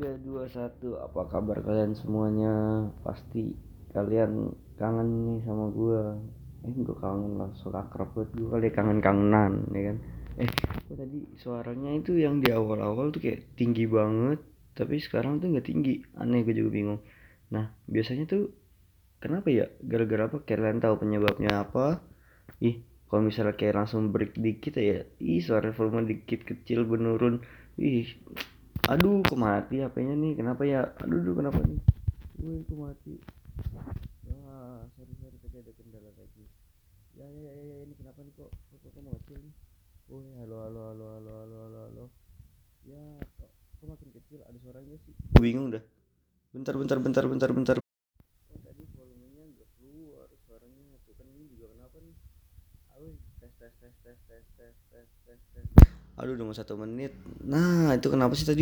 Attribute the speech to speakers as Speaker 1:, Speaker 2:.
Speaker 1: 321 Apa kabar kalian semuanya? Pasti kalian kangen nih sama gua. Eh gua kangen so akrab buat gua kali kangen-kangenan ya kan? Eh kok tadi suaranya itu yang di awal-awal tuh kayak tinggi banget Tapi sekarang tuh gak tinggi. Aneh gue juga bingung. Nah biasanya tuh Kenapa ya? Gara-gara apa? Kalian tahu penyebabnya apa? Ih kalau misalnya kayak langsung break dikit ya Ih suara volume dikit kecil menurun. Ih aduh kok mati HP-nya nih? Kenapa ya? Aduh aduh kenapa nih? Wih kok mati? Wah sorry sorry tadi ada kendala lagi. Ya ya ya, ya ini kenapa nih kok? Kok, kok, mau mati nih? Oh ya halo halo halo halo halo halo halo. Ya kok, kok makin kecil? Ada suaranya sih. Bingung dah. Bentar bentar bentar bentar bentar. Oh, tadi volumenya nggak keluar suaranya itu kan ini juga kenapa nih? Aduh udah mau satu menit. Nah itu kenapa sih tadi?